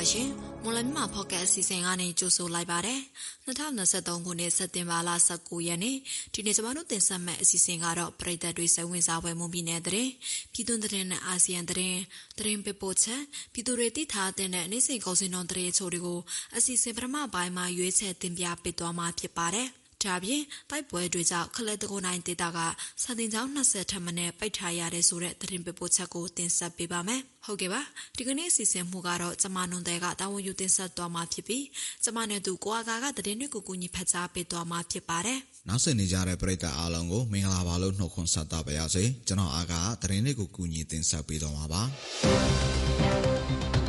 ပါရှင်။မွန်လမြဖော့ကတ်အစီအစဉ်ကနေကြိုဆိုလိုက်ပါတယ်။2023ခုနှစ်စက်တင်ဘာလ19ရက်နေ့ဒီနေ့ကျွန်တော်တို့တင်ဆက်မယ့်အစီအစဉ်ကတော့ပြည်သက်တွေစိတ်ဝင်စားပွဲမွန်ပြည်နယ်တဲ့ပြည်သူတဲ့နဲ့အာဆီယံတဲ့တရင်ပပိုချက်ပြည်သူတွေသိထားတဲ့နေ့စဉ်ကုန်စင်တော်တဲ့ချို့တွေကိုအစီအစဉ်ပထမပိုင်းမှာရွေးချယ်တင်ပြပေးသွားမှာဖြစ်ပါတယ်။ ဒါပြင်တိုက်ပွဲတွေကြောင့်ခလက်တကုန်းတိုင်းဒေသကစာတင်ကျောင်း20ထပ်မံပိတ်ထားရတဲ့ဆိုတဲ့သတင်းပေးပို့ချက်ကိုတင်ဆက်ပေးပါမယ်။ဟုတ်ကဲ့ပါ။ဒီကနေ့အစီအစဉ်မှုကတော့ကျမနွန်တဲ့ကတာဝန်ယူတင်ဆက်သွားမှာဖြစ်ပြီးကျမနဲ့သူကိုအာကာကသတင်းတွေကိုကူညီဖတ်ကြားပေးသွားမှာဖြစ်ပါတယ်။နောက်ဆက်နေကြတဲ့ပရိသတ်အားလုံးကိုမင်္ဂလာပါလို့နှုတ်ခွန်းဆက်သပါရစေ။ကျွန်တော်အာကာသတင်းတွေကိုကူညီတင်ဆက်ပေးသွားမှာပါ။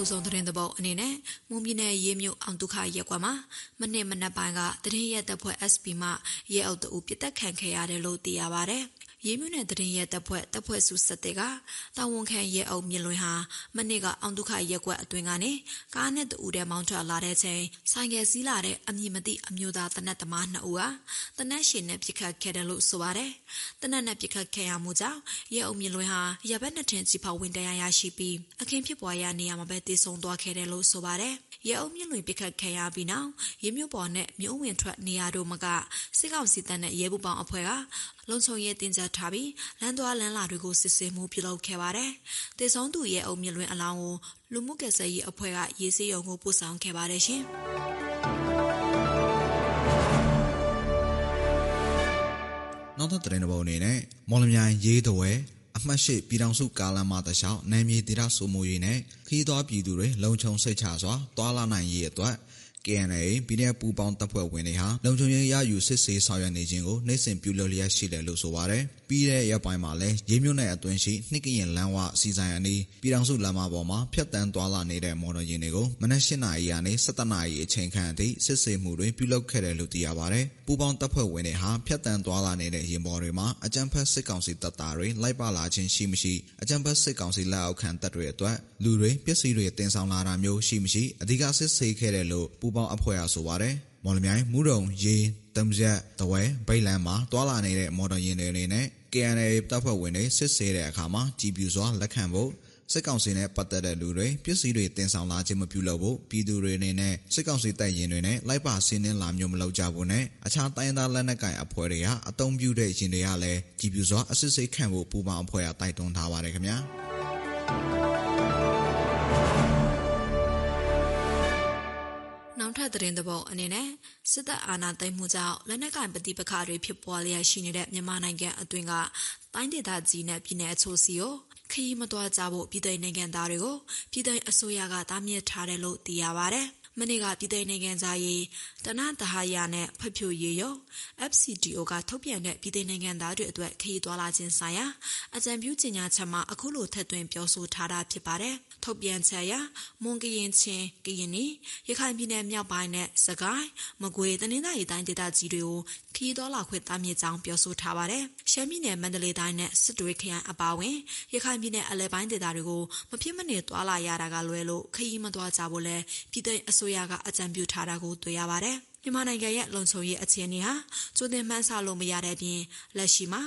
နောက်ဆုံးသတင်းသဘောအနေနဲ့မွန်ပြည်နယ်ရေးမြို့အောင်ဒုက္ခရက်ကွက်မှာမနေ့မနက်ပိုင်းကတရင်ရက်တပ်ဖွဲ့ SP မှရဲအုပ်တအုပ်ပြစ်တက်ခံခဲ့ရတယ်လို့သိရပါဗျ။ ရေးမြနဲ့တရင်ရဲတပ်ဖွဲ့တပ်ဖွဲ့စုဆက်တဲ့ကတာဝန်ခံရဲအုပ်မြလွင်ဟာမနေ့ကအောင်ဒုက္ခရက်ကွက်အတွင်းကနေကားနဲ့တူတဲ့မောင်းထွက်လာတဲ့ချိန်ဆိုင်ကယ်စီးလာတဲ့အမည်မသိအမျိုးသားတနက်သမားနှစ်ဦးဟာတနက်ရှင်နဲ့ပြစ်ခတ်ခဲ့တယ်လို့ဆိုပါတယ်။တနက်နဲ့ပြစ်ခတ်ခဲ့ရမှုကြောင့်ရဲအုပ်မြလွင်ဟာရဘက်နှစ်ထင်ကြီးဖောက်ဝင်တရားရရှိပြီးအခင်းဖြစ်ပွားရာနေရာမှာပဲတည်ဆုံသွားခဲ့တယ်လို့ဆိုပါတယ်။ ရဲအုပ်မြင့်လွင်ပစ်ခတ်ခံရပြီးနောက်ရဲမြို့ပေါ်နဲ့မြို့ဝင်ထွက်နေရာတို့မကစစ်ကောင်စီတပ်နဲ့ရဲဘူပောင်အဖွဲ့ကလုံခြုံရေးတင်ကြထားပြီးလမ်းသွားလမ်းလာတွေကိုစစ်ဆေးမှုပြုလုပ်ခဲ့ပါတယ်။တေဆုံးသူရဲအုပ်မြင့်လွင်အလောင်းကိုလူမှုကယ်ဆယ်ရေးအဖွဲ့ကရေးစေးရုံကိုပို့ဆောင်ခဲ့ပါတယ်ရှင်။နောက်ထပ်သတင်းတစ်ပုဒ်အနေနဲ့မော်လမြိုင်ရေးတဝဲ အမှတ်ရှိပြည်ထောင်စုကားလမ်းမတလျှောက်နိုင်မြေဒေသစုမှုရေးနဲ့ခီးသွွားပြည်သူတွေလုံခြုံစိတ်ချစွာတွာလာနိုင်ရေးအတွက် KNA ပြည်내ပူပေါင်းတပ်ဖွဲ့ဝင်တွေဟာလုံခြုံရေးရယူစစ်ဆေးဆောင်ရွက်နေခြင်းကိုနှိမ့်စင်ပြုလုပ်လျက်ရှိတယ်လို့ဆိုပါတယ်။ပြီးတဲ့ရက်ပိုင်းမှာလည်းရေးမြို့နယ်အတွင်းရှိနှစ်ကရင်လမ်းဝစီဆိုင်အနီးပြည်ထောင်စုလမ်းမပေါ်မှာဖျက်တမ်းသွားလာနေတဲ့မော်တော်ယာဉ်တွေကိုမနက်၈နာရီကနေ၁၇နာရီအချိန်ခန့်အထိစစ်ဆေးမှုတွေပြုလုပ်ခဲ့တယ်လို့သိရပါတယ်။ပူပေါင်းတပ်ဖွဲ့ဝင်တွေဟာဖျက်တမ်းသွားလာနေတဲ့ယာဉ်ပေါ်တွေမှာအကြမ်းဖက်စစ်ကောင်စီတပ်သားတွေလိုက်ပါလာခြင်းရှိမရှိအကြမ်းဖက်စစ်ကောင်စီလက်အောက်ခံတပ်တွေအတွက်လူတွေပစ္စည်းတွေတင်ဆောင်လာတာမျိုးရှိမရှိအဓိကစစ်ဆေးခဲ့တယ်လို့ပူပေါင်းအဖွဲ့ကဆိုပါတယ်။မော်လမြိုင်မူရုံရေးတမ်ရက်တဝဲဗိတ်လန်းမှာတွာလာနေတဲ့မော်တော်ယာဉ်တွေနဲ့ KNA တပ်ဖွဲ့ဝင်တွေစစ်ဆေးတဲ့အခါမှာကြည်ပြူစွာလက်ခံဖို့စစ်ကောင်စီနဲ့ပတ်သက်တဲ့လူတွေပစ္စည်းတွေတင်ဆောင်လာခြင်းမပြုလုပ်ဖို့ပြည်သူတွေအနေနဲ့စစ်ကောင်စီတပ်ရင်တွေနဲ့လိုက်ပါဆင်းနှင်းလာမျိုးမလုပ်ကြဘူးနဲ့အခြားတိုင်းသားလက်နက်ကိုင်အဖွဲ့တွေကအုံပြုတဲ့ရင်တွေကလည်းကြည်ပြူစွာအစစ်စိတ်ခံဖို့ပူပေါင်းအဖွဲ့ကတိုက်တွန်းထားပါတယ်ခင်ဗျာ နောက်ထပ်သတင်းသဘောအနေနဲ့စစ်တပ်အာဏာသိမ်းမှုကြောင့်လက်နက်ကင်ပဋိပက္ခတွေဖြစ်ပွားလျက်ရှိနေတဲ့မြန်မာနိုင်ငံအတွင်းကတိုင်းဒေသကြီးနဲ့ပြည်내အချို့စီကိုခရီးမသွားကြဖို့ပြည်ထောင်နိုင်ငံသားတွေကိုပြည်ထောင်အစိုးရကတားမြစ်ထားတယ်လို့သိရပါဗျ။မနေ့ကပြည်ထောင်နိုင်ငံသားရေးတနတဟာရနဲ့ဖဖြိုရေးရော FCDO ကထုတ်ပြန်တဲ့ပြည်ထောင်နိုင်ငံသားတွေအတွက်ခရီးသွားလာခြင်းဆိုင်ရာအကြံပြုကြေညာချက်မှာအခုလိုထည့်သွင်းပြောဆိုထားတာဖြစ်ပါတယ်။ ထုတ်ပြန်ချက်အရမွန်ကရင်ချင်းကရင်နီရခိုင်ပြည်နယ်မြောက်ပိုင်းနဲ့စကိုင်းမကွေးတနင်္သာရီတိုင်းဒေသကြီးတွေကိုခီးတော်လာခွင့်တားမြစ်ကြောင်းပြောဆိုထားပါတယ်။ရှမ်းပြည်နယ်မန္တလေးတိုင်းနဲ့စစ်တွေခရိုင်အပါအဝင်ရခိုင်ပြည်နယ်အလဲပိုင်းဒေသတွေကိုမဖြစ်မနေသွာလာရတာကလွဲလို့ခရီးမသွားကြဖို့လဲပြည်ထောင်အစိုးရကအကြံပြုထားတာကိုတွေ့ရပါတယ်။ မြန်မာနိုင်ငံရဲ့လုံခြုံရေးအခြေအနေဟာကျိုးတင်မှန်းဆလို့မရတဲ့ပြင်လက်ရှိမှာ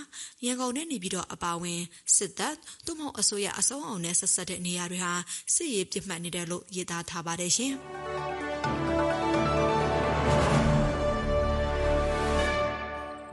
ရန်ကုန်နဲ့နေပြီးတော့အပါဝင်စစ်တပ်သို့မဟုတ်အစိုးရအစုံအောင်နဲ့ဆက်ဆက်တဲ့နေရာတွေဟာစစ်ရေးပြစ်မှတ်နေတယ်လို့យေသားထားပါတယ်ရှင်။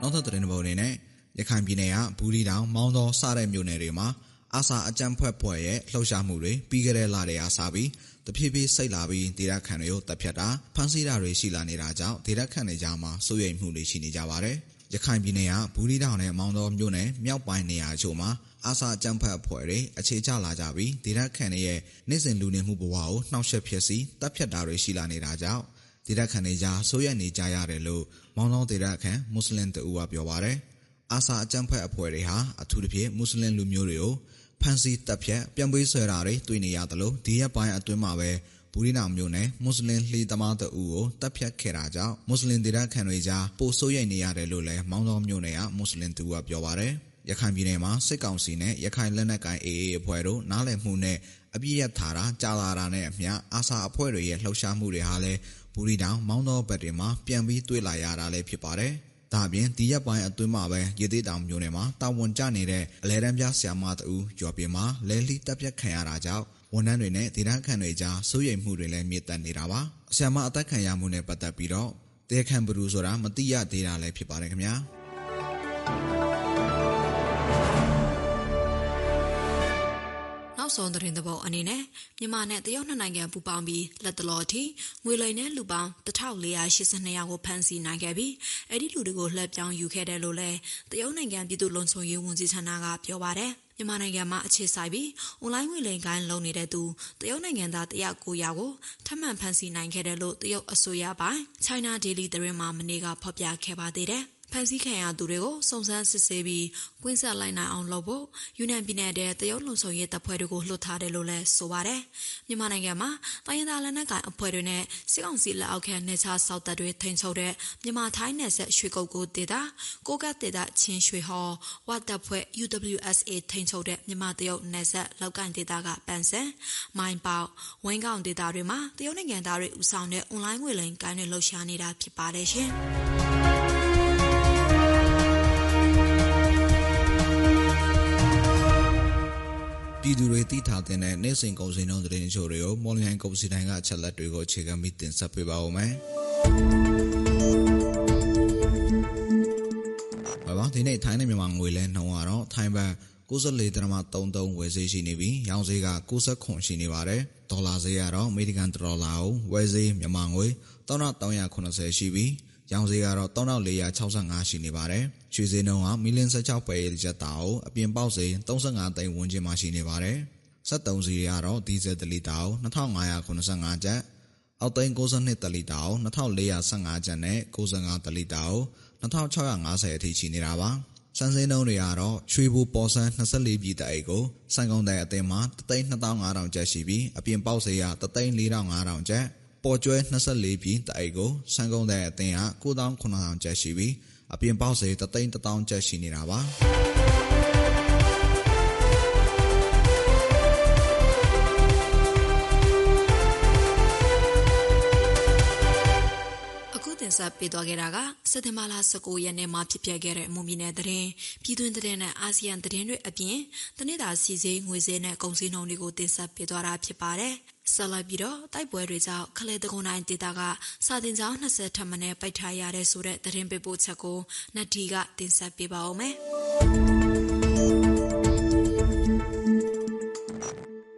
နောက်ထပ်သတင်းတစ်ပုဒ်အနေနဲ့ရခိုင်ပြည်နယ်ကဘူးရီတောင်မောင်းတော်စတဲ့မြို့နယ်တွေမှာ အာဆာအကြမ်းဖက်ဖွဲ့ရဲ့လှုပ်ရှားမှုတွေပြီးခဲ့တဲ့လတွေအားစပြီးတဖြည်းဖြည်းစိတ်လာပြီးဒေတာခန်တွေကိုတပ်ဖြတ်တာဖမ်းဆီးတာတွေရှိလာနေတာကြောင့်ဒေတာခန်တွေကြားမှာစိုးရိမ်မှုတွေရှိနေကြပါတယ်။ရခိုင်ပြည်နယ်ကဘူးရီတောင်နဲ့မောင်တော်မြို့နယ်မြောက်ပိုင်းနေရာချို့မှာအာဆာကြမ်းဖက်အဖွဲ့တွေအခြေချလာကြပြီးဒေတာခန်တွေရဲ့နေ့စဉ်လူနေမှုဘဝကိုနှောက်ယှက်ဖြစ်စီတပ်ဖြတ်တာတွေရှိလာနေတာကြောင့်ဒေတာခန်တွေကြားစိုးရိမ်နေကြရတယ်လို့မောင်တော်ဒေတာခန်မွတ်စလင်တအူကပြောပါတယ်။ အာဆာအကြမ်းဖက်အဖွဲ့တွေဟာအထူးသဖြင့်မွတ်စလင်လူမျိုးတွေကိုဖမ်းဆီးတပ်ဖြတ်ပြန်ပေးဆွဲတာတွေတွေ့နေရတယ်လို့ဒီရက်ပိုင်းအတွင်းမှာပဲဘူးရီနာမျိုးနဲ့မွတ်စလင်လှေသမားတအူကိုတပ်ဖြတ်ခဲ့တာကြောင့်မွတ်စလင်ဒေသခံတွေကြားပိုဆိုးရိမ်နေရတယ်လို့လည်းမောင်းတော်မျိုးနယ်ကမွတ်စလင်သူကပြောပါတယ်ရခိုင်ပြည်နယ်မှာစစ်ကောင်စီနဲ့ရခိုင်လက်နက်ကိုင် AA အဖွဲ့တို့နားလည်မှုနဲ့အပြည့်ရထားတာကြာလာတာနဲ့အမျှအာစာအဖွဲ့တွေရဲ့လှုပ်ရှားမှုတွေဟာလည်းဘူရီတောင်မောင်းတော်ဘက်တွေမှာပြန်ပြီးတွေ့လာရတာလည်းဖြစ်ပါတယ်။ရ ဒါအပြင်ဒီရက်ပိုင်းအတွင်းမှာပဲရေသေးတောင်မြို့နယ်မှာတာဝန်ကျနေတဲ့အလဲတန်းပြဆရာမတူရွာပြင်မှာလဲလီတပ်ပြတ်ခံရတာကြောင့်ဝန်ထမ်းတွေနဲ့ဒေသခံတွေကြားစိုးရိမ်မှုတွေလည်းမြင့်တက်နေတာပါ။ဆရာမအသက်ခံရမှုနဲ့ပတ်သက်ပြီးတော့တရားခံဘယ်သူဆိုတာမသိရသေးတာလည်းဖြစ်ပါတယ်ခင်ဗျာ။ နောက်ဆုံးသတင်းသဘောအနေနဲ့မြန်မာနဲ့တရုတ်နှစ်နိုင်ငံပူးပေါင်းပြီးလက်တလော်အထိငွေလိမ်တဲ့လူပေါင်း1482ယောက်ကိုဖမ်းဆီးနိုင်ခဲ့ပြီးအဲ့ဒီလူတွေကိုလှည့်ပြောင်းယူခဲ့တယ်လို့လည်းတရုတ်နိုင်ငံပြည်သူ့လုံခြုံရေးဝန်ကြီးဌာနကပြောပါတယ်မြန်မာနိုင်ငံမှာအခြေစိုက်ပြီးအွန်လိုင်းငွေလိမ်ကိုင်းလုပ်နေတဲ့သူတရုတ်နိုင်ငံသား109ယောက်ကိုထပ်မံဖမ်းဆီးနိုင်ခဲ့တယ်လို့တရုတ်အစိုးရပိုင်း China Daily သတင်းမှာမနေ့ကဖော်ပြခဲ့ပါသေးတယ်။ ဖန်ဆီးခံရသူတွေကိုစုံစမ်းစစ်ဆေးပြီးကွင်းဆက်လိုက်နိုင်အောင်လုပ်ဖို့ယူနန်ပြည်နယ်တဲ့တရုတ်လုံဆောင်ရေးတပ်ဖွဲ့တွေကိုလှုပ်ထားတယ်လို့လည်းဆိုပါတယ်။မြန်မာနိုင်ငံမှာတိုင်းရင်းသားလက်နက်ကိုင်အဖွဲ့တွေနဲ့စစ်ကောင်စီလက်အောက်ခံနေချာစောက်တပ်တွေထိန်းချုပ်တဲ့မြန်မာထိုင်းနယ်ဆက်ရွှေကုတ်ကိုဒေတာကိုကတ်ဒေတာချင်းရွှေဟော်ဝတ်တပ်ဖွဲ့ UWSA ထိန်းချုပ်တဲ့မြန်မာတရုတ်နယ်ဆက်လောက်ကန်ဒေတာကပန်ဆန်မိုင်းပေါဝင်းကောင်ဒေတာတွေမှာတရုတ်နိုင်ငံသားတွေဦးဆောင်တဲ့အွန်လိုင်းငွေလိမ်ကိုင်းတွေလှုပ်ရှားနေတာဖြစ်ပါတယ်ရှင်။ ပြည်သူတွေသိထားတဲ့နေ့စဉ်ကုန်စည်နှုန်းသတင်းချို့တွေကိုမော်လမြိုင်ကုန်စည်တိုင်းကအချက်လက်တွေကိုအခြေခံပြီးတင်ဆက်ပေးပါဦးမယ်။ဘာပါဒီနေ့ထိုင်းနဲ့မြန်မာငွေလဲနှုန်းကတော့ထိုင်းဘတ်94.33ဝယ်ဈေးရှိနေပြီးရောင်းဈေးက69ရှိနေပါတယ်။ဒေါ်လာဈေးကတော့အမေရိကန်ဒေါ်လာကိုဝယ်ဈေးမြန်မာငွေ3380ရှိပြီး ရောင်းဈေးကတော့3465ရှိနေပါတယ်။ရွှေဈေးနှုန်းကမီလီယံ16ပဲရက်တာကိုအပြင်ပေါက်ဈေး35သိန်းဝန်းကျင်မှာရှိနေပါတယ်။73စီကတော့ဒီဇယ်1လီတာကို2585ကျပ်၊အောက်သိန်း62တလီတာကို2415ကျပ်နဲ့95တလီတာကို2650အထိရှိနေတာပါ။စံစင်းနှုန်းတွေကတော့ရွှေဘူပေါ်ဆန်း24ပြည်တအိတ်ကိုစံကုန်တဲ့အသင်းမှာ32500ကျပ်ရှိပြီးအပြင်ပေါက်ဈေးက34500ကျပ် ပေါ်ကျွဲ24ပြည်တအိတ်ကိုစံကုန်တဲ့အသင်းက9900ကျပ်ရှိပြီးအပြင်ပေါက်စေတသိန်း1000ကျပ်ရှိနေတာပါတင်ဆက်ပေးသွားခဲ့တာကစက်တင်ဘာလ19ရက်နေ့မှာဖြစ်ပျက်ခဲ့တဲ့မွန်ပြည်နယ်သတင်းပြည်တွင်းသတင်းနဲ့အာဆီယံသတင်းတွေအပြင်တနေ့တာစီစေးငွေစေးနဲ့ကုန်စည်နှုန်းတွေကိုတင်ဆက်ပေးသွားတာဖြစ်ပါတယ်။ ဆက်လက်ပြီးတော့တိုက်ပွဲတွေကြောင့်ခလဲတကုန်းတိုင်းဒေသကစာတင်ကျောင်း20ထပ်မံနဲ့ပိတ်ထားရတဲ့ဆိုတဲ့သတင်းပေးပို့ချက်ကိုနတ်ဒီကတင်ဆက်ပေးပါဦးမယ်။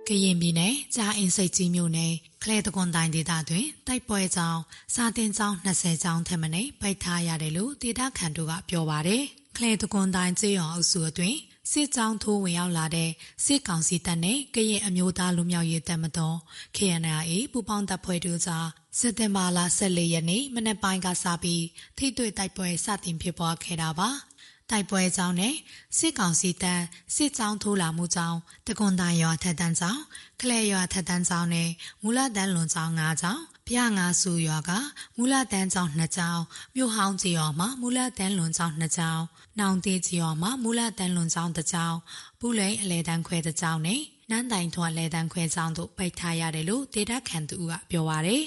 ကရင်ပြည်နယ်ကြားအင်းစိတ်ကြီးမြို့နယ်ကလဲတကွန်တိုင်းဒေသတွင်တိုက်ပွဲကြောင့်စာတင်ကျောင်း20ကျောင်းထက်မနည်းပိတ်ထားရတယ်လို့ဒေသခံတို့ကပြောပါတယ်။ကလဲတကွန်တိုင်းကျေးရွာအုပ်စုအတွင်း စစ်ကြောင်းထိုးဝင်ရောက်လာတဲ့စစ်ကောင်စီတပ်နဲ့ကရင်အမျိုးသားလူမျိုးရေးတပ်မတော် KNRA ပူပေါင်းတပ်ဖွဲ့တို့ကြားစက်တင်ဘာလ14ရက်နေ့မနက်ပိုင်းကစပြီးထိတွေ့တိုက်ပွဲစတင်ဖြစ်ပွားခဲ့တာပါတိုက်ပွဲကြောင့်နဲ့စစ်ကောင်စီတပ်စစ်ကြောင်းထိုးလာမှုကြောင့်တကွန်တန်ရွာထက်တန်းကြောင့်ခလဲရွာထက်တန်းကြောင့်နဲ့မူလတန်းလွန်ကြောင့်၅ကြောင့် ဖျားငါဆူရွာကမူလတန်းကျောင်း2ကျောင်းမြို့ဟောင်းကြီးရွာမှာမူလတန်းလွန်ကျောင်း2ကျောင်းနောင်တေးကြီးရွာမှာမူလတန်းလွန်ကျောင်း1ကျောင်းပူလိန်အလဲတန်းခွဲ1ကျောင်းနဲ့နန်းတိုင်ထွန်းအလဲတန်းခွဲကျောင်းတို့ပိတ်ထားရတယ်လို့ဒေတာခန်သူကပြောပါရယ်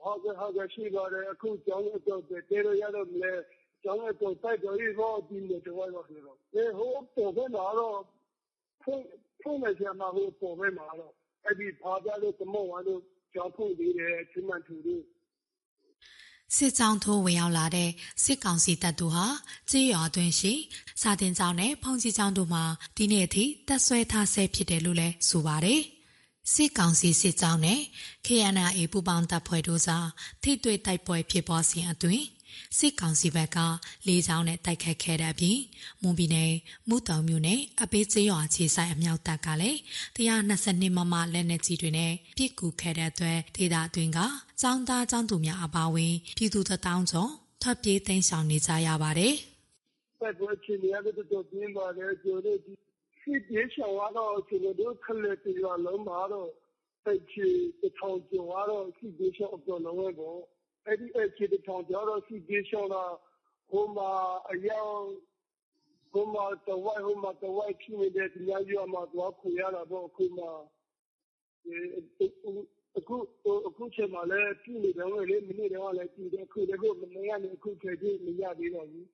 ဟုတ်ကဲ့ဟုတ်ကဲ့ရှိပါတယ်အခုကျောင်းအတွက်တဲရရတော့မလဲကျောင်းအတွက်တိုက်တော်ရေးတော့ဒီလိုတော့တော့ဒီလိုအဲဟိုပေါ်ပဲလာတော့ဖုန်းဖုန်းနဲ့ကျမဟိုပေါ်ပဲမှာတော့အဲ့ဒီဖားကြလို့တမောဝါလို့ ကြောင်းဖို့သေးတယ်ချင်းမှန်ထူလို့စစ်ကြောင်းထိုးဝင်ရောက်လာတဲ့စစ်ကောင်စီတပ်တို့ဟာကြေးရွာအတွင်းရှိစာတင်ကျောင်းနဲ့ဖုန်ကြီးကျောင်းတို့မှာဒီနေ့အထိတပ်ဆွဲထားဆဲဖြစ်တယ်လို့လည်းဆိုပါတယ်။စစ်ကောင်စီစစ်ကြောင်းနဲ့ KNRA ပူပေါင်းတပ်ဖွဲ့တို့စားထိတွေ့တိုက်ပွဲဖြစ်ပေါ်စဉ်အတွင်း စစ်ကောင်စီဘက်ကလေးချောင်းနဲ့တိုက်ခတ်ခဲ့တဲ့အပြင်မွန်ပြည်နယ်မူတောင်မြို့နယ်အပေးကျေးရွာခြေဆိုင်အမြောက်တပ်ကလည်း122မမလက်နက်ကြီးတွေနဲ့ပြစ်ကူခဲ့တဲ့အတွက်ဒေသအတွင်းကចောင်းသားចောင်းသူများအပါအဝင်ပြည်သူတောင်းကျော်ထွက်ပြေးသိမ်းဆောင်နေကြရပါတယ်။ပတ်ပွဲချင်းရတဲ့တော့ပြင်းပါတယ်ကျိုးတို့ဒီပြေချောင်းတော့ကျွန်တော်တို့ခလက်ပြေလုံးပါတော့အဲ့ချီတထောင်ကျော်တော့ဒီပြေချောင်းအပေါ်လုံးပဲပေါ့ အဲ့ဒီအခြေတထောင်ကျတော့စီပြေရှောင်းတာဟိုမှာအယောင်ဟိုမှာတဝိုက်ဟိုမှာတဝိုက်ဖြစ်နေတဲ့ဒီများရွာမှာသွားခုရတာပေါ့အခုမှအခုအခုချိန်မှာလည်းပြည်နေတယ်လေမိနစ်တော့လည်းပြည်တယ်ခုလည်းကိုမနေရလည်းအခုချိန်ကြီးမရသေးတော့ဘူး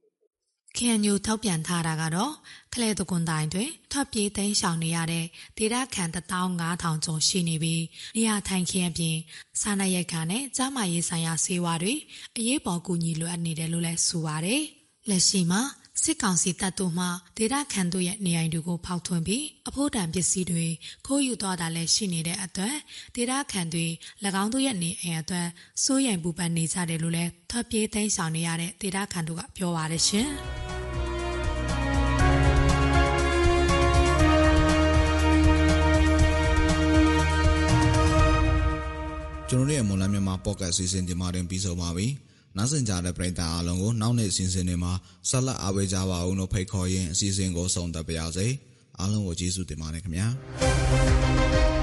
KNU ထုတ်ပြန်ထားတာကတော့ခလဲတကွန်တိုင်းတွင်ထွက်ပြေးသိမ်းရှောင်နေရတဲ့ဒေသခံ15000ကျော်ရှိနေပြီးနေရာထိုင်ခင်းအပြင်စားနပ်ရိက္ခာနဲ့ကြားမရေးဆိုင်ရာဆေးဝါးတွေအရေးပေါ်ကူညီလိုအပ်နေတယ်လို့လည်းဆိုပါတယ်။လက်ရှိမှာစစ်ကောင်စီတပ်တို့မှဒေတာခန်တို့ရဲ့နေအိမ်တွေကိုဖောက်ထွင်းပြီးအဖို့တံပစ္စည်းတွေခိုးယူသွားတာလည်းရှိနေတဲ့အတွက်ဒေတာခန်တွေ၎င်းတို့ရဲ့နေအိမ်အတွက်စိုးရိမ်ပူပန်နေကြတယ်လို့လည်းထွက်ပြေးသိမ်းဆောင်နေရတဲ့ဒေတာခန်တို့ကပြောပါရရှင်။ ကျွန်တော်တို့ရဲ့မွန်လမြန်မာပေါ့ကတ်အစီအစဉ်ဒီမှာတင်ပြီးဆုံးပါပြီ။နောက်ဆင်ကြတဲ့ပရိသတ်အားလုံးကိုနောက်နေ့အစီအစဉ်တွေမှာဆက်လက်အားပေးကြပါဦးလို့ဖိတ်ခေါ်ရင်းအစီအစဉ်ကိုဆုံးသက်ပါရစေ။အားလုံးကိုကျေးဇူးတင်ပါတယ်ခင်ဗျာ။